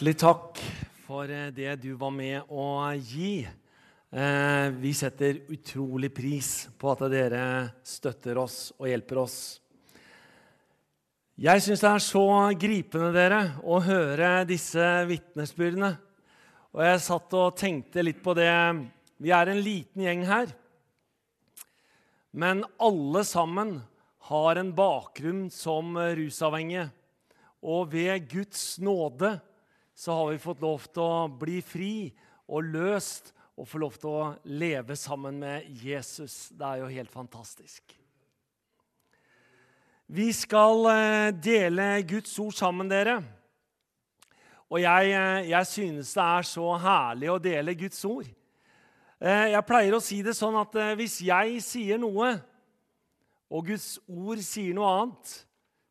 Hjertelig takk for eh, det du var med å gi. Eh, vi setter utrolig pris på at dere støtter oss og hjelper oss. Jeg syns det er så gripende dere, å høre disse vitnesbyrdene. Og jeg satt og tenkte litt på det. Vi er en liten gjeng her. Men alle sammen har en bakgrunn som rusavhengige. Og ved Guds nåde så har vi fått lov til å bli fri og løst og få lov til å leve sammen med Jesus. Det er jo helt fantastisk. Vi skal eh, dele Guds ord sammen, dere. Og jeg, eh, jeg synes det er så herlig å dele Guds ord. Eh, jeg pleier å si det sånn at hvis jeg sier noe, og Guds ord sier noe annet,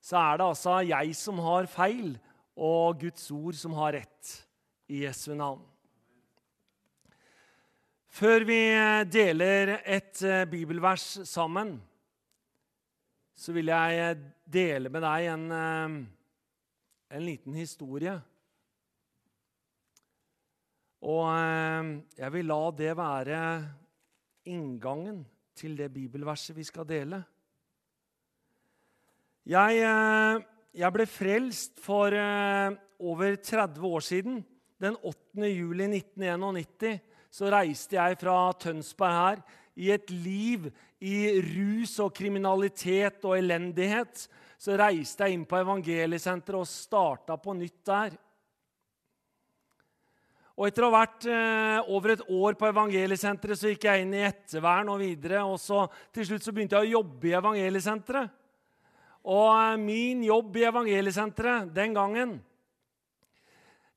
så er det altså jeg som har feil, og Guds ord som har rett. I Jesu navn. Før vi deler et eh, bibelvers sammen, så vil jeg dele med deg en, eh, en liten historie. Og eh, jeg vil la det være inngangen til det bibelverset vi skal dele. Jeg, eh, jeg ble frelst for eh, over 30 år siden. Den 8. juli 1991 så reiste jeg fra Tønsberg her i et liv i rus og kriminalitet og elendighet. Så reiste jeg inn på evangeliesenteret og starta på nytt der. Og Etter å ha vært eh, over et år på evangeliesenteret så gikk jeg inn i ettervern og videre. og så, Til slutt så begynte jeg å jobbe i evangeliesenteret. Og eh, min jobb i Evangeliesenteret den gangen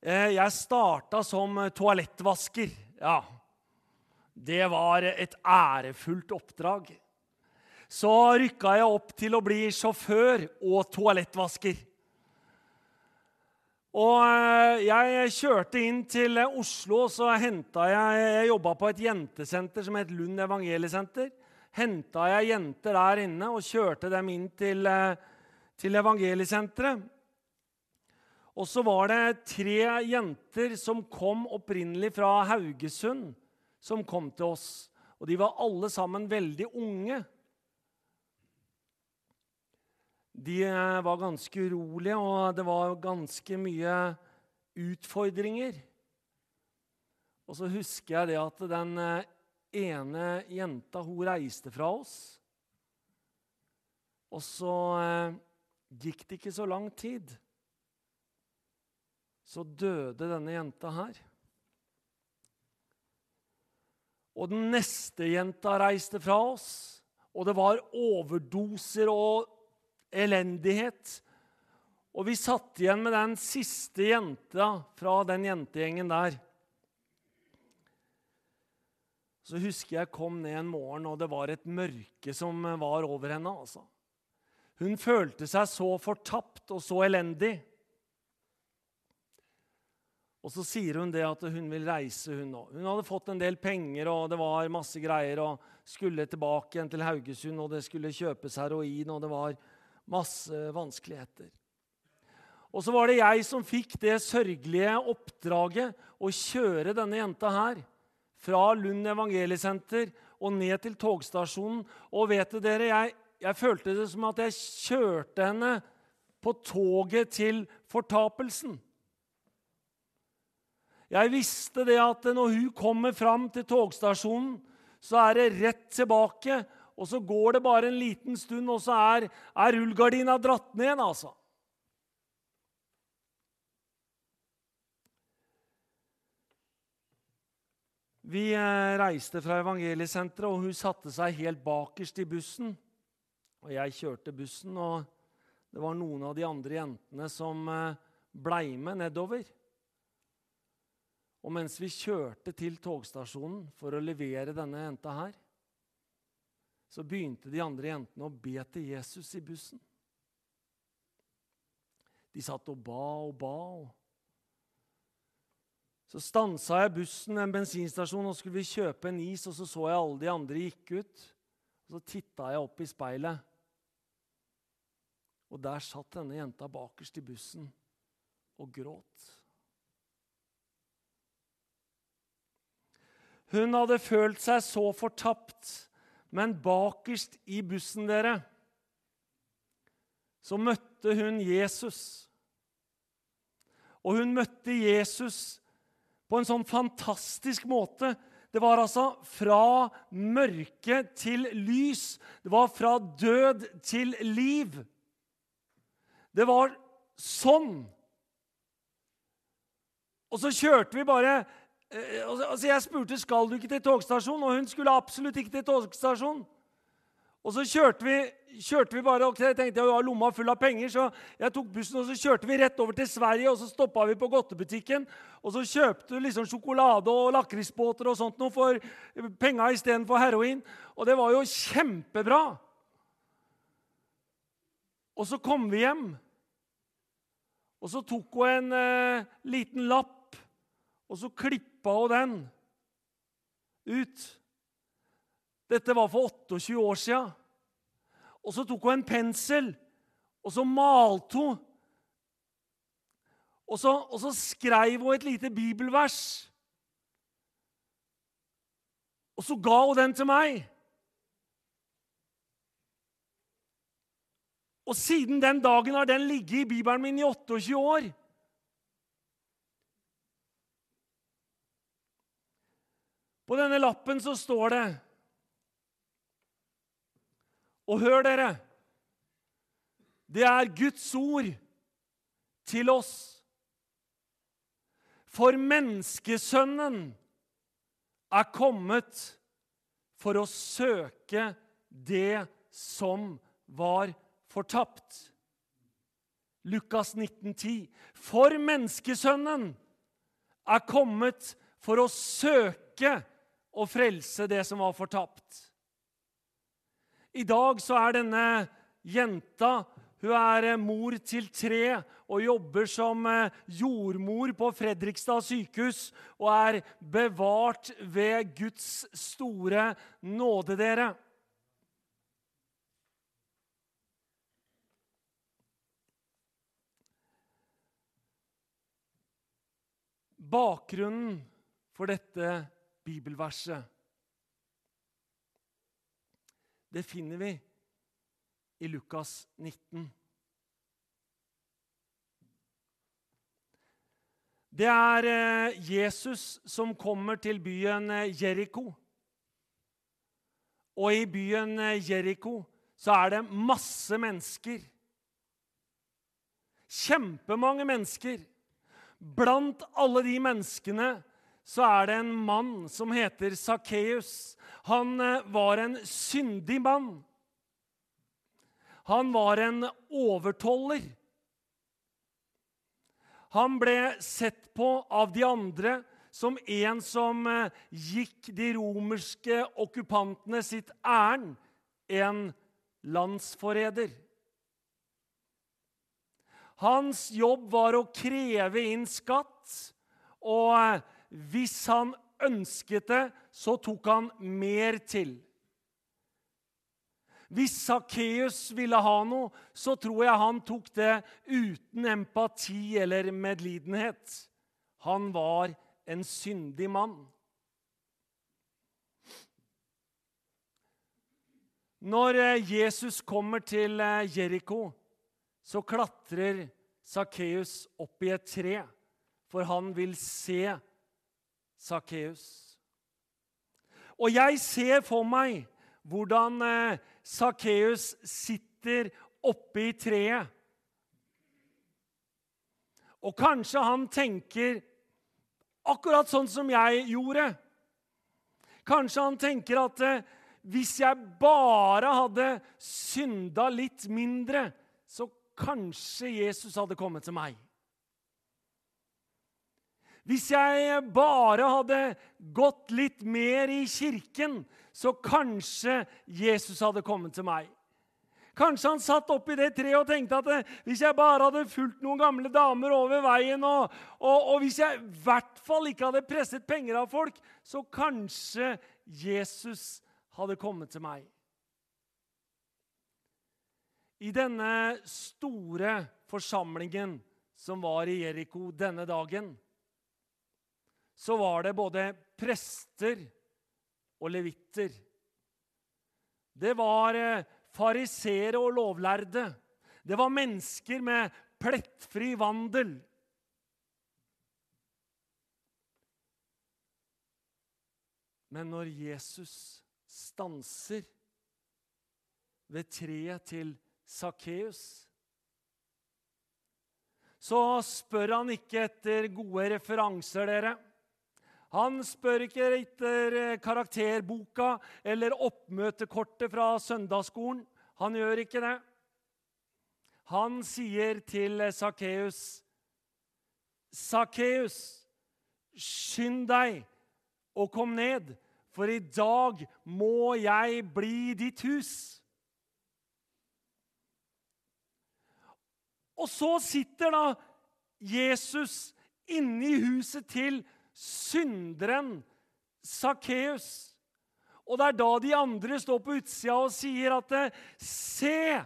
eh, Jeg starta som toalettvasker. Ja, det var et ærefullt oppdrag. Så rykka jeg opp til å bli sjåfør og toalettvasker. Og eh, jeg kjørte inn til Oslo, og så henta jeg Jeg jobba på et jentesenter som het Lund evangeliesenter henta jeg jenter der inne og kjørte dem inn til, eh, til evangeliesenteret. Og så var det tre jenter som kom opprinnelig fra Haugesund, som kom til oss. Og de var alle sammen veldig unge. De eh, var ganske urolige, og det var ganske mye utfordringer. Og så husker jeg det at den eh, ene jenta hun reiste fra oss. Og så eh, gikk det ikke så lang tid. Så døde denne jenta her. Og den neste jenta reiste fra oss, og det var overdoser og elendighet. Og vi satt igjen med den siste jenta fra den jentegjengen der. Så husker jeg kom ned en morgen, og det var et mørke som var over henne. altså. Hun følte seg så fortapt og så elendig. Og så sier hun det at hun vil reise, hun òg. Hun hadde fått en del penger, og det var masse greier, og skulle tilbake igjen til Haugesund, og det skulle kjøpes heroin, og det var masse vanskeligheter. Og så var det jeg som fikk det sørgelige oppdraget å kjøre denne jenta her fra Lund evangeliesenter og ned til togstasjonen. Og vet dere, jeg, jeg følte det som at jeg kjørte henne på toget til fortapelsen. Jeg visste det at når hun kommer fram til togstasjonen, så er det rett tilbake. Og så går det bare en liten stund, og så er, er rullegardina dratt ned. altså. Vi eh, reiste fra evangeliesenteret, og hun satte seg helt bakerst i bussen. Og jeg kjørte bussen, og det var noen av de andre jentene som eh, blei med nedover. Og mens vi kjørte til togstasjonen for å levere denne jenta her, så begynte de andre jentene å be til Jesus i bussen. De satt og ba og ba. og så stansa jeg bussen ved en bensinstasjon og skulle vi kjøpe en is, og så så jeg alle de andre gikk ut. Og så titta jeg opp i speilet. Og der satt denne jenta bakerst i bussen og gråt. Hun hadde følt seg så fortapt, men bakerst i bussen, dere, så møtte hun Jesus. Og hun møtte Jesus på en sånn fantastisk måte. Det var altså fra mørke til lys. Det var fra død til liv. Det var sånn. Og så kjørte vi bare eh, altså Jeg spurte skal du ikke til togstasjonen, og hun skulle absolutt ikke til togstasjonen. Og så kjørte vi, kjørte vi bare, og jeg tenkte jeg har lomma full av penger, så jeg tok bussen og så kjørte vi rett over til Sverige. og Så stoppa vi på godtebutikken og så kjøpte liksom sjokolade og lakrisbåter og sånt noe for penga istedenfor heroin. Og det var jo kjempebra. Og så kom vi hjem, og så tok hun en eh, liten lapp, og så klippa hun den ut. Dette var for 28 år sia. Og så tok hun en pensel, og så malte hun. Og så, og så skrev hun et lite bibelvers. Og så ga hun den til meg. Og siden den dagen har den ligget i Bibelen min i 28 år. På denne lappen så står det Og hør, dere. Det er Guds ord til oss. For menneskesønnen er kommet for å søke det som var fortapt. Lukas 1910. For menneskesønnen er kommet for å søke og frelse det som var fortapt. I dag så er denne jenta hun er eh, mor til tre og jobber som eh, jordmor på Fredrikstad sykehus og er bevart ved Guds store nåde, dere. Bakgrunnen for dette bibelverset det finner vi i Lukas 19. Det er eh, Jesus som kommer til byen eh, Jeriko. Og i byen eh, Jeriko så er det masse mennesker. Kjempemange mennesker. Blant alle de menneskene så er det en mann som heter Sakkeus. Han var en syndig mann. Han var en overtoller. Han ble sett på av de andre som en som eh, gikk de romerske okkupantene sitt ærend, en landsforræder. Hans jobb var å kreve inn skatt, og eh, hvis han ønsket det, så tok han mer til. Hvis Sakkeus ville ha noe, så tror jeg han tok det uten empati eller medlidenhet. Han var en syndig mann. Når eh, Jesus kommer til eh, Jeriko, så klatrer Sakkeus opp i et tre, for han vil se Sakkeus. Og jeg ser for meg hvordan eh, Sakkeus sitter oppe i treet. Og kanskje han tenker akkurat sånn som jeg gjorde. Kanskje han tenker at eh, hvis jeg bare hadde synda litt mindre, så kanskje Jesus hadde kommet til meg. Hvis jeg bare hadde gått litt mer i kirken, så kanskje Jesus hadde kommet til meg. Kanskje han satt oppi det treet og tenkte at eh, hvis jeg bare hadde fulgt noen gamle damer over veien, og, og, og hvis jeg i hvert fall ikke hadde presset penger av folk, så kanskje Jesus hadde kommet til meg. I denne store forsamlingen som var i Jeriko denne dagen, så var det både prester og levitter. Det var farisere fariseere og lovlærde. Det var mennesker med plettfri vandel. Men når Jesus stanser ved treet til Sakkeus, så spør han ikke etter gode referanser, dere. Han spør ikke etter eh, karakterboka eller oppmøtekortet fra søndagsskolen. Han gjør ikke det. Han sier til Sakkeus, 'Sakkeus, skynd deg og kom ned, for i dag må jeg bli ditt hus.' Og så sitter da Jesus inne i huset til synderen Sakkeus. Og det er da de andre står på utsida og sier at Se!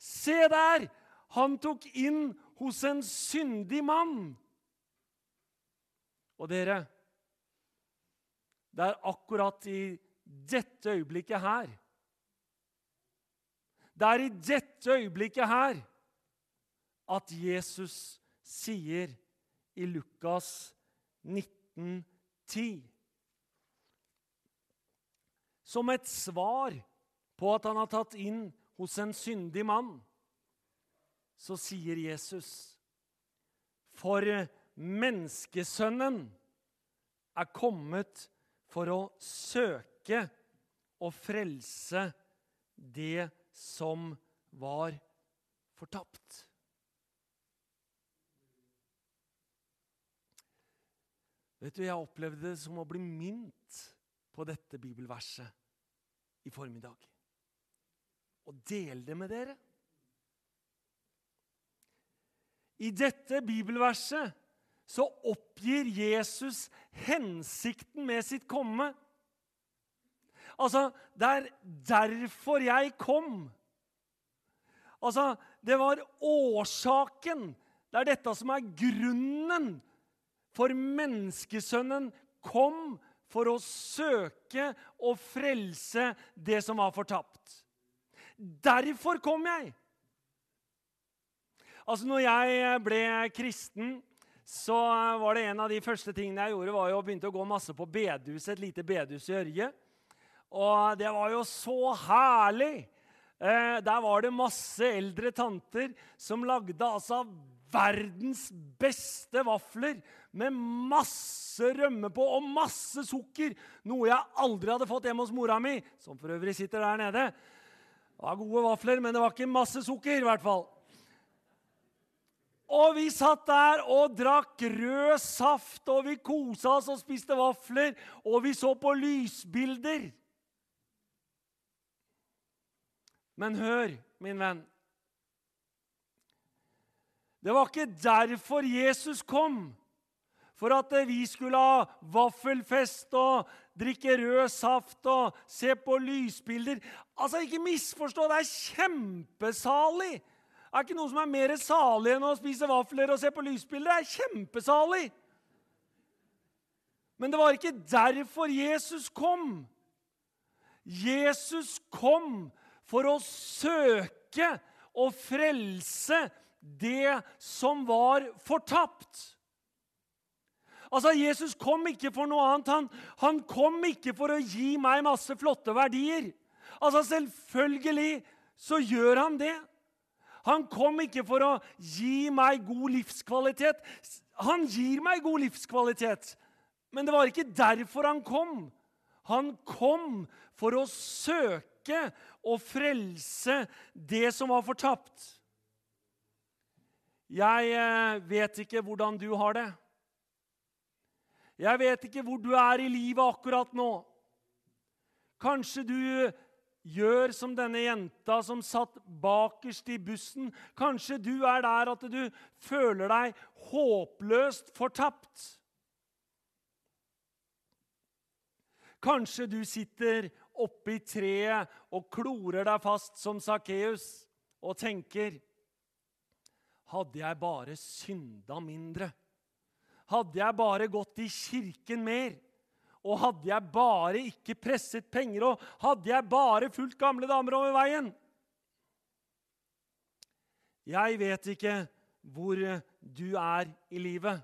Se der! Han tok inn hos en syndig mann. Og dere, det er akkurat i dette øyeblikket her Det er i dette øyeblikket her at Jesus sier i Lukas 1910 Som et svar på at han har tatt inn hos en syndig mann, så sier Jesus For menneskesønnen er kommet for å søke og frelse det som var fortapt. Vet du, Jeg opplevde det som å bli minnet på dette bibelverset i formiddag. Og dele det med dere. I dette bibelverset så oppgir Jesus hensikten med sitt komme. Altså, det er derfor jeg kom. Altså, det var årsaken. Det er dette som er grunnen for menneskesønnen kom for å søke og frelse det som var fortapt. Derfor kom jeg! Altså, når jeg ble kristen, så var det en av de første tingene jeg gjorde, var jo å begynne å gå masse på bedehuset, et lite bedehus i Ørje. Og det var jo så herlig! Eh, der var det masse eldre tanter som lagde altså verdens beste vafler med masse rømme på og masse sukker. Noe jeg aldri hadde fått hjemme hos mora mi, som for øvrig sitter der nede. Det var gode vafler, men det var ikke masse sukker. i hvert fall. Og vi satt der og drakk rød saft, og vi kosa oss og spiste vafler, og vi så på lysbilder. Men hør, min venn. Det var ikke derfor Jesus kom. For at vi skulle ha vaffelfest og drikke rød saft og se på lysbilder. Altså, Ikke misforstå, det er kjempesalig! Det er ikke noe som er mer salig enn å spise vafler og se på lysbilder. Det er kjempesalig! Men det var ikke derfor Jesus kom. Jesus kom for å søke og frelse det som var fortapt. Altså, Jesus kom ikke for noe annet. Han, han kom ikke for å gi meg masse flotte verdier. Altså, Selvfølgelig så gjør han det. Han kom ikke for å gi meg god livskvalitet. Han gir meg god livskvalitet, men det var ikke derfor han kom. Han kom for å søke og frelse det som var fortapt. Jeg eh, vet ikke hvordan du har det. Jeg vet ikke hvor du er i livet akkurat nå. Kanskje du gjør som denne jenta som satt bakerst i bussen. Kanskje du er der at du føler deg håpløst fortapt. Kanskje du sitter oppi treet og klorer deg fast som Sakkeus og tenker hadde jeg bare synda mindre, hadde jeg bare gått i kirken mer Og hadde jeg bare ikke presset penger, og hadde jeg bare fulgt gamle damer over veien Jeg vet ikke hvor du er i livet,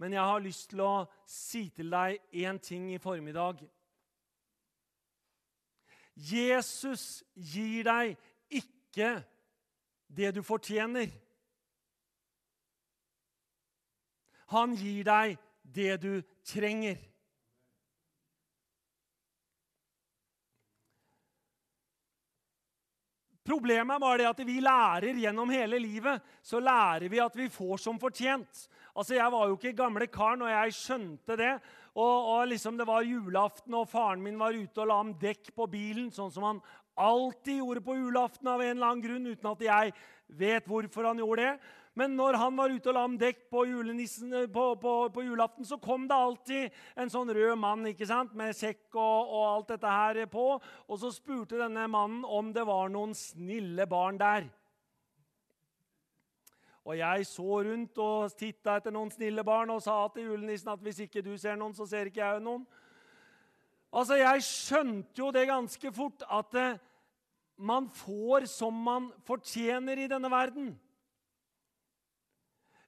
men jeg har lyst til å si til deg én ting i formiddag. Jesus gir deg ikke det du fortjener. Han gir deg det du trenger. Problemet bare det at vi lærer gjennom hele livet så lærer vi at vi får som fortjent. Altså, Jeg var jo ikke gamle karen, og jeg skjønte det. Og, og liksom Det var julaften, og faren min var ute og la om dekk på bilen, sånn som han alltid gjorde på julaften av en eller annen grunn, uten at jeg vet hvorfor han gjorde det. Men når han var ute og la om dekk på, eh, på, på, på, julaften, så kom det alltid en sånn rød mann ikke sant? med sekk og, og, alt dette her på. Og så spurte denne mannen om det var noen snille barn der. Og jeg så rundt og titta etter noen snille barn og sa til julenissen at hvis ikke du ser noen, så ser ikke jeg noen. Altså, Jeg skjønte jo det ganske fort, at eh, man får som man fortjener i denne verden.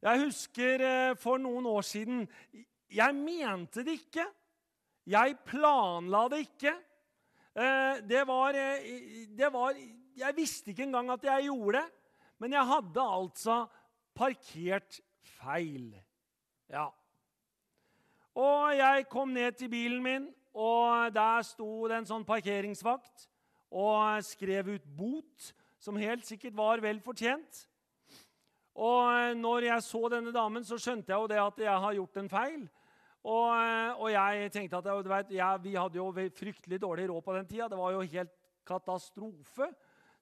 Jeg husker eh, for noen år siden Jeg mente det ikke. Jeg planla det ikke. Eh, det var, eh, det var Jeg visste ikke engang at jeg gjorde det. Men jeg hadde altså parkert feil. Ja. Og jeg kom ned til bilen min, og der sto det en sånn parkeringsvakt og skrev ut bot, som helt sikkert var vel fortjent. Og eh, når jeg så denne damen, så skjønte jeg jo det at jeg har gjort en feil. Og, eh, og jeg tenkte at du vet, jeg, Vi hadde jo fryktelig dårlig råd på den tida. Det var jo helt katastrofe.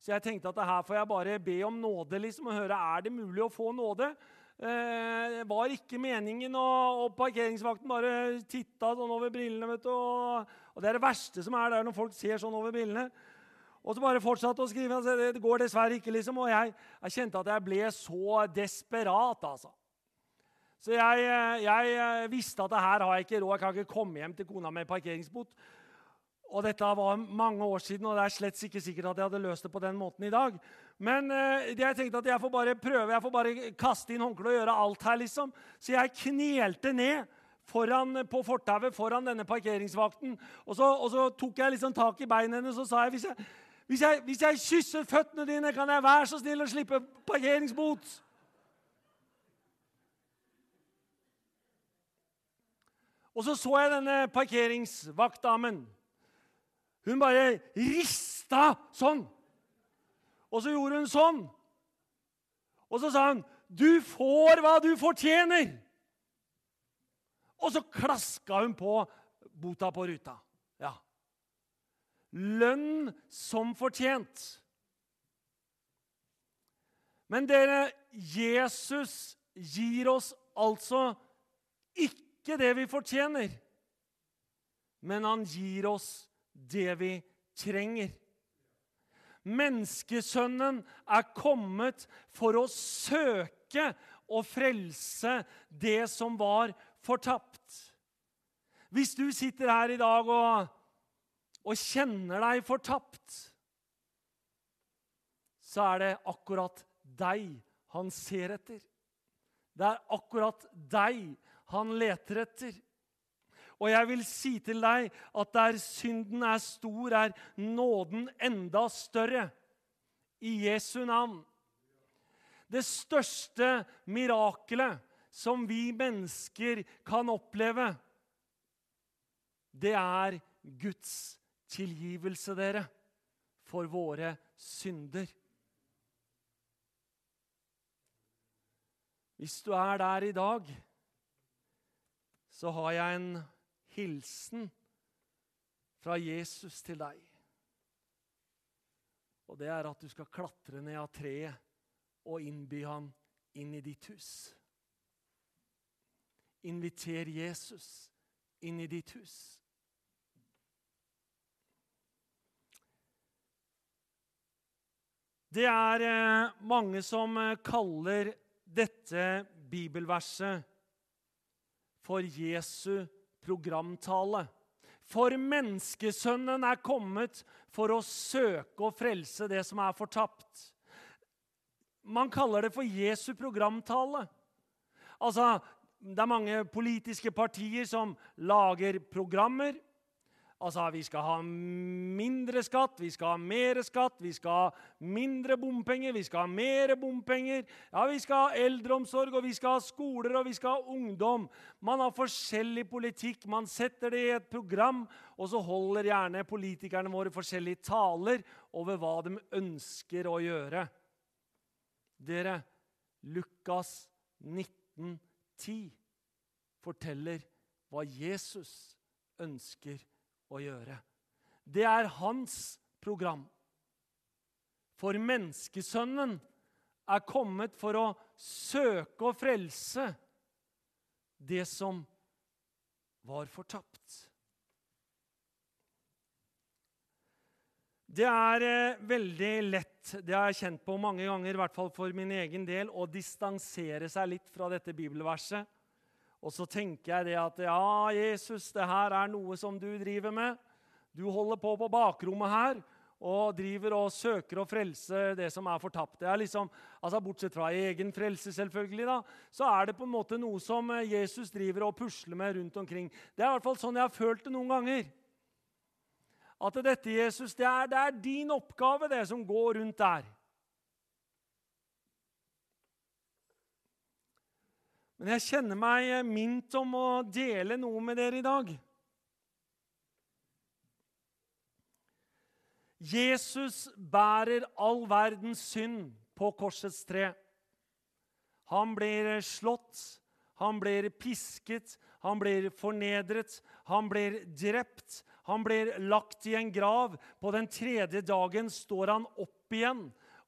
Så jeg tenkte at her får jeg bare be om nåde liksom, og høre er det mulig å få nåde. Eh, var ikke meningen, og, og parkeringsvakten bare titta sånn over brillene. vet du, og, og, Det er det verste som er der når folk ser sånn over brillene. Og så bare fortsatte å skrive. Altså, det går dessverre ikke, liksom. Og jeg, jeg kjente at jeg ble så desperat, altså. Så jeg, jeg, visste at det her har jeg ikke råd. Jeg kan ikke komme hjem til kona med parkeringsbot. Og dette var mange år siden, og det er slett ikke sikkert at jeg hadde løst det på den måten i dag. Men eh, jeg tenkte at jeg får bare prøve, jeg får bare kaste inn håndkleet og gjøre alt her. liksom. Så jeg knelte ned foran, på fortauet foran denne parkeringsvakten. Og så, og så tok jeg liksom tak i beina hennes og sa jeg, hvis jeg hvis jeg, hvis jeg kysser føttene dine, kan jeg være så snill å slippe parkeringsbot? Og så så jeg denne parkeringsvaktdamen. Hun bare rista sånn. Og så gjorde hun sånn. Og så sa hun, 'Du får hva du fortjener.' Og så klaska hun på bota på ruta. Lønn som fortjent. Men dere, Jesus gir oss altså ikke det vi fortjener, men han gir oss det vi trenger. Menneskesønnen er kommet for å søke og frelse det som var fortapt. Hvis du sitter her i dag og og kjenner deg fortapt, så er det akkurat deg han ser etter. Det er akkurat deg han leter etter. Og jeg vil si til deg at der synden er stor, er nåden enda større. I Jesu navn. Det største mirakelet som vi mennesker kan oppleve, det er Guds tilgivelse, dere, for våre synder. Hvis du er der i dag, så har jeg en hilsen fra Jesus til deg. Og det er at du skal klatre ned av treet og innby ham inn i ditt hus. Inviter Jesus inn i ditt hus. Det er eh, mange som eh, kaller dette bibelverset for Jesu programtale. For menneskesønnen er kommet for å søke og frelse det som er fortapt. Man kaller det for Jesu programtale. Altså, Det er mange politiske partier som lager programmer. Altså, Vi skal ha mindre skatt, vi skal ha mer skatt, vi skal ha mindre bompenger, vi skal ha mer bompenger. Ja, Vi skal ha eldreomsorg, og vi skal ha skoler, og vi skal ha ungdom. Man har forskjellig politikk. Man setter det i et program, og så holder gjerne politikerne våre forskjellige taler over hva de ønsker å gjøre. Dere, Lukas 1910 forteller hva Jesus ønsker å gjøre. Det er hans program. For menneskesønnen er kommet for å søke og frelse det som var fortapt. Det er eh, veldig lett, det har jeg kjent på mange ganger, i hvert fall for min egen del, å distansere seg litt fra dette bibelverset. Og så tenker jeg det at ja, Jesus, det her er noe som du driver med. Du holder på på bakrommet her og driver og søker å frelse det som er fortapt. Det er liksom, altså Bortsett fra egen frelse, selvfølgelig, da, så er det på en måte noe som eh, Jesus driver og pusler med rundt omkring. Det er i hvert fall sånn jeg har følt det noen ganger. At dette, Jesus, det er, det er din oppgave, det som går rundt der. Men jeg kjenner meg mint om å dele noe med dere i dag. Jesus bærer all verdens synd på korsets tre. Han blir slått, han blir pisket, han blir fornedret, han blir drept. Han blir lagt i en grav. På den tredje dagen står han opp igjen.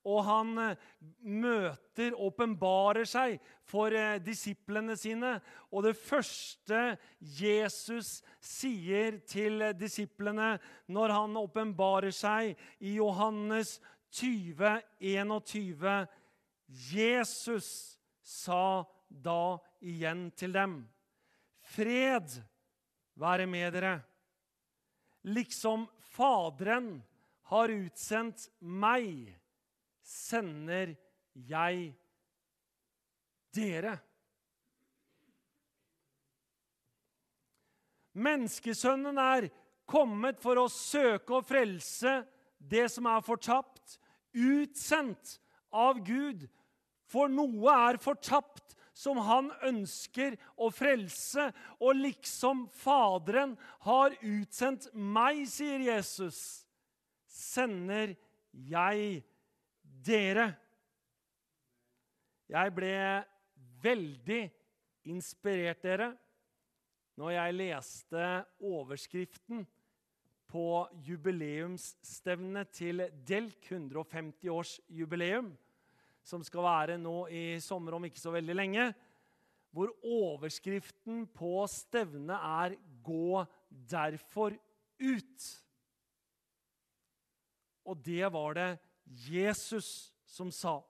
Og han eh, møter, åpenbarer seg for eh, disiplene sine. Og det første Jesus sier til disiplene når han åpenbarer seg i Johannes 20, 21 Jesus sa da igjen til dem.: Fred være med dere. Liksom Faderen har utsendt meg, sender jeg dere. Menneskesønnen er kommet for å søke og frelse det som er fortapt, utsendt av Gud. For noe er fortapt, som han ønsker å frelse. Og liksom Faderen har utsendt meg, sier Jesus, sender jeg dere. Jeg ble veldig inspirert, dere, når jeg leste overskriften på jubileumsstevnet til Delk 150-årsjubileum som skal være nå i sommer om ikke så veldig lenge, hvor overskriften på stevnet er 'Gå derfor ut'. Og det var det Jesus som sa.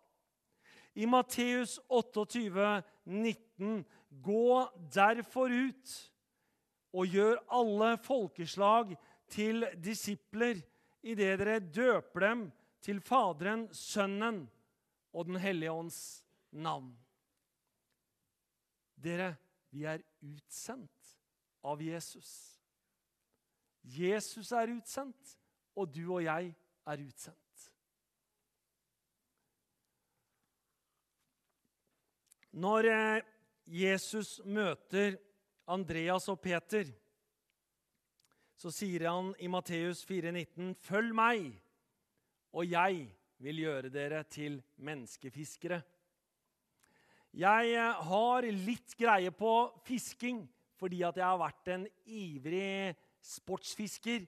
I Matteus 28, 19, 'Gå derfor ut' og gjør alle folkeslag til disipler idet dere døper dem til Faderen, Sønnen og Den hellige ånds navn. Dere, vi er utsendt av Jesus. Jesus er utsendt, og du og jeg er utsendt. Når eh, Jesus møter Andreas og Peter, så sier han i Matteus 4,19.: Følg meg, og jeg vil gjøre dere til menneskefiskere. Jeg eh, har litt greie på fisking fordi at jeg har vært en ivrig sportsfisker.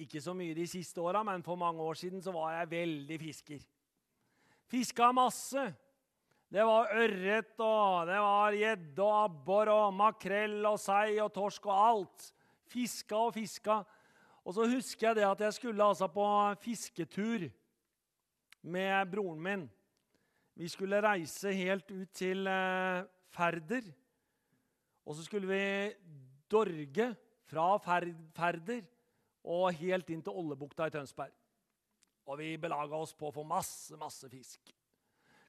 Ikke så mye de siste åra, men for mange år siden så var jeg veldig fisker. Fiska masse. Det var ørret, og det var gjedde og abbor og makrell og sei og torsk og alt. Fiska og fiska. Og så husker jeg det at jeg skulle altså på fisketur med broren min. Vi skulle reise helt ut til eh, Færder. Og så skulle vi Dorge fra Færder og helt inn til Ollebukta i Tønsberg. Og vi belaga oss på å få masse, masse fisk.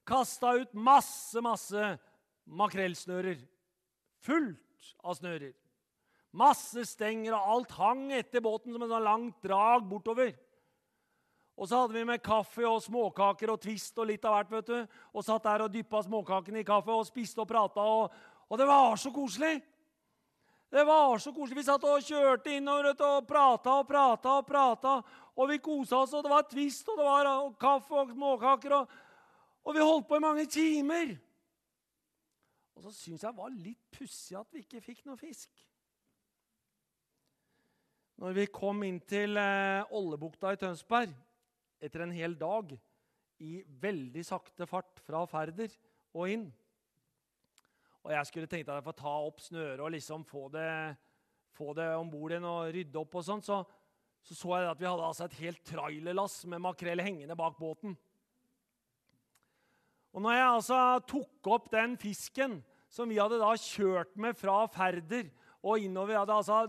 Kasta ut masse, masse makrellsnører. Fullt av snører. Masse stenger, og alt hang etter båten som en sånn langt drag bortover. Og så hadde vi med kaffe og småkaker og Twist og litt av hvert. vet du. Og satt der og dyppa småkakene i kaffe og spiste og prata. Og, og det var så koselig! Det var så koselig. Vi satt og kjørte innover og prata og prata og prata. Og vi kosa oss, og det var Twist og det var og kaffe og småkaker. Og, og vi holdt på i mange timer. Og så syns jeg det var litt pussig at vi ikke fikk noe fisk. Når vi kom inn til eh, Ollebukta i Tønsberg etter en hel dag i veldig sakte fart fra Færder og inn Og jeg skulle tenkt at jeg får ta opp snøret og liksom få det, få det om bord igjen og rydde opp, og sånt, så, så så jeg at vi hadde altså et helt trailerlass med makrell hengende bak båten. Og når jeg altså tok opp den fisken som vi hadde da kjørt med fra Færder og innover. hadde altså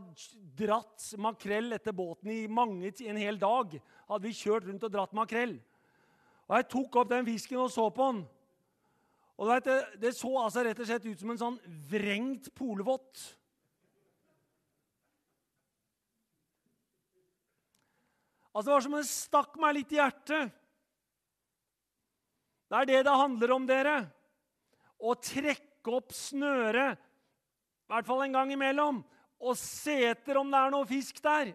dratt makrell etter båten i mange, en hel dag. hadde vi kjørt rundt og dratt makrell. Og Jeg tok opp den fisken og så på den. Og det, det, så altså rett og slett ut som en sånn vrengt polvott. Altså, Det var som om det stakk meg litt i hjertet. Det er det det handler om, dere. Å trekke opp snøret i hvert fall en gang imellom, og se etter om det er noe fisk der.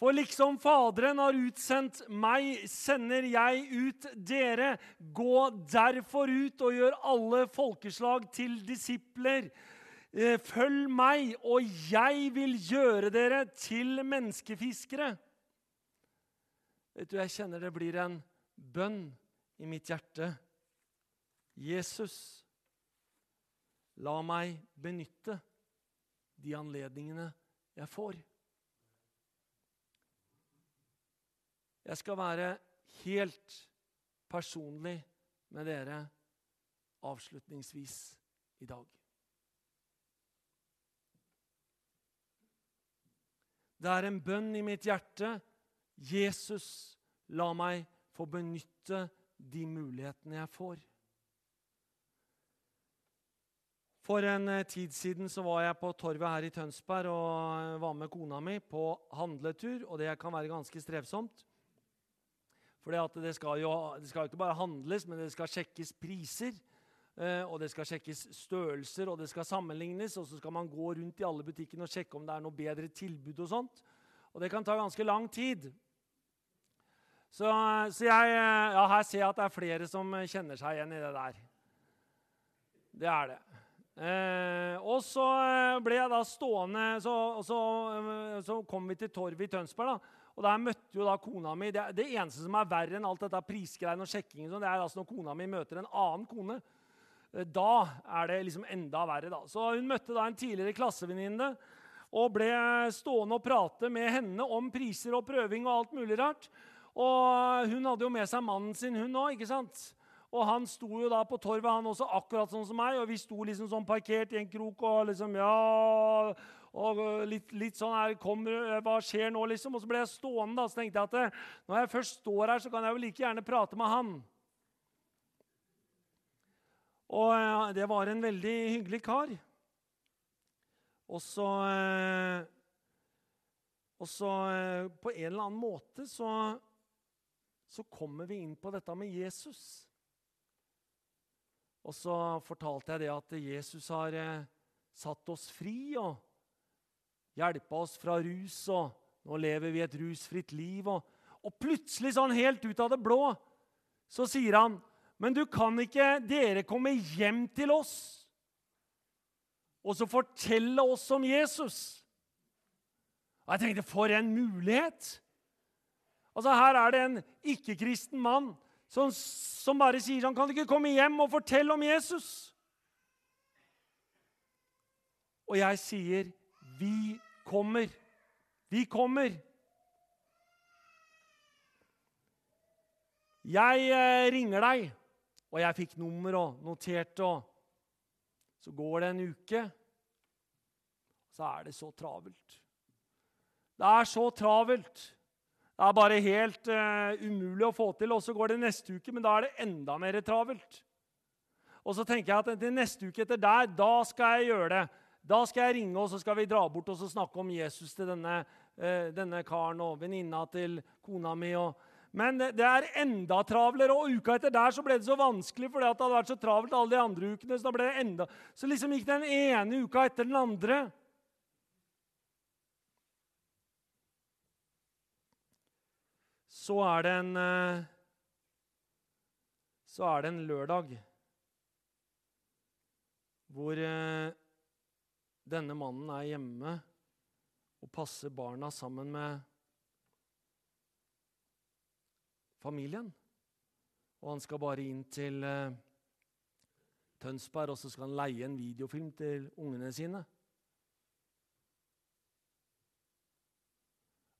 For liksom Faderen har utsendt meg, sender jeg ut dere. Gå derfor ut og gjør alle folkeslag til disipler. Eh, følg meg, og jeg vil gjøre dere til menneskefiskere. Vet du, Jeg kjenner det blir en bønn i mitt hjerte. Jesus, la meg benytte de anledningene jeg får. Jeg skal være helt personlig med dere avslutningsvis i dag. Det er en bønn i mitt hjerte. Jesus, la meg få benytte de mulighetene jeg får. For en eh, tid siden så var jeg på torvet her i Tønsberg og eh, var med kona mi på handletur. Og det kan være ganske strevsomt. For det skal, jo, det skal ikke bare handles, men det skal sjekkes priser. Eh, og det skal sjekkes størrelser, og det skal sammenlignes. Og så skal man gå rundt i alle butikkene og sjekke om det er noe bedre tilbud. Og sånt. Og det kan ta ganske lang tid. Så, så jeg, ja, her ser jeg at det er flere som kjenner seg igjen i det der. Det er det. Eh, og så eh, ble jeg da stående Så, så, eh, så kom vi til torvet i Tønsberg. da, og Der møtte jo da kona mi Det, det eneste som er verre enn alt dette prisgreiene og sjekkingen, sånn, det er altså når kona mi møter en annen kone. Eh, da er det liksom enda verre. da. Så Hun møtte da en tidligere klassevenninne og ble stående og prate med henne om priser og prøving og alt mulig rart. Og Hun hadde jo med seg mannen sin, hun òg. Og han sto jo da på torvet, han også, akkurat sånn som meg. Og vi sto liksom sånn parkert i en krok og liksom Ja og litt, litt sånn her kommer, Hva skjer nå, liksom? Og så ble jeg stående, da. Så tenkte jeg at eh, når jeg først står her, så kan jeg jo like gjerne prate med han. Og ja, det var en veldig hyggelig kar. Og så eh, Og så eh, på en eller annen måte så, så kommer vi inn på dette med Jesus. Og så fortalte jeg det at Jesus har eh, satt oss fri og hjelpa oss fra rus. og Nå lever vi et rusfritt liv. Og, og plutselig, sånn helt ut av det blå, så sier han Men du kan ikke dere komme hjem til oss og så fortelle oss om Jesus? Og jeg tenkte, for en mulighet! Altså, Her er det en ikke-kristen mann som, som bare sier han Kan ikke komme hjem og fortelle om Jesus? Og jeg sier, 'Vi kommer. Vi kommer.' Jeg eh, ringer deg, og jeg fikk nummer og noterte. og Så går det en uke, så er det så travelt. Det er så travelt. Det er bare helt uh, umulig å få til. Og så går det neste uke, men da er det enda mer travelt. Og så tenker jeg at til neste uke etter der, da skal jeg gjøre det. Da skal jeg ringe, og så skal vi dra bort og snakke om Jesus til denne, uh, denne karen og venninna til kona mi. og men det er enda travlere, og uka etter der så ble det så vanskelig fordi det hadde vært så travelt alle de andre ukene. Så da ble det enda... Så liksom gikk den ene uka etter den andre. Så er det en eh, Så er det en lørdag hvor eh, denne mannen er hjemme og passer barna sammen med familien. Og han skal bare inn til uh, Tønsberg, og så skal han leie en videofilm til ungene sine.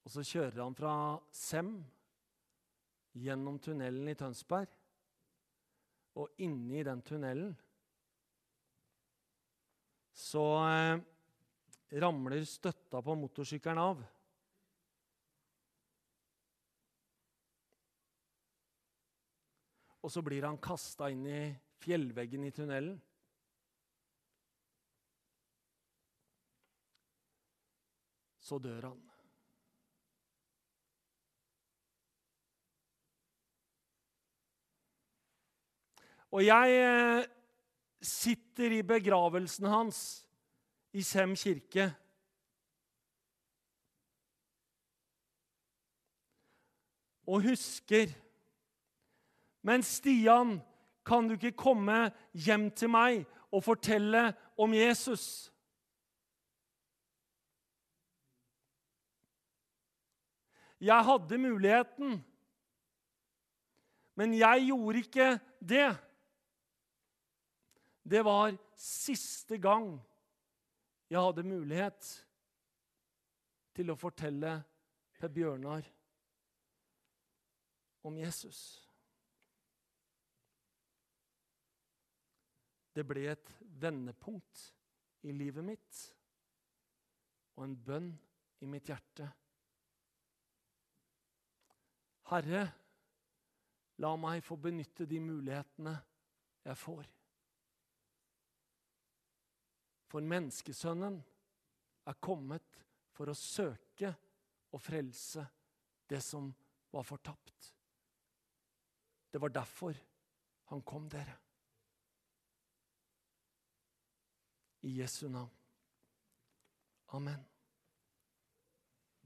Og så kjører han fra Sem gjennom tunnelen i Tønsberg. Og inni den tunnelen så eh, ramler støtta på motorsykkelen av. og så blir han kasta inn i fjellveggen i tunnelen. Så dør han. Og jeg eh, sitter i begravelsen hans i Sem kirke. Og husker men Stian, kan du ikke komme hjem til meg og fortelle om Jesus? Jeg hadde muligheten, men jeg gjorde ikke det. Det var siste gang jeg hadde mulighet til å fortelle Per Bjørnar om Jesus. Det ble et vendepunkt i livet mitt og en bønn i mitt hjerte. Herre, la meg få benytte de mulighetene jeg får. For menneskesønnen er kommet for å søke og frelse det som var fortapt. Det var derfor han kom, dere. I Jesu navn. Amen.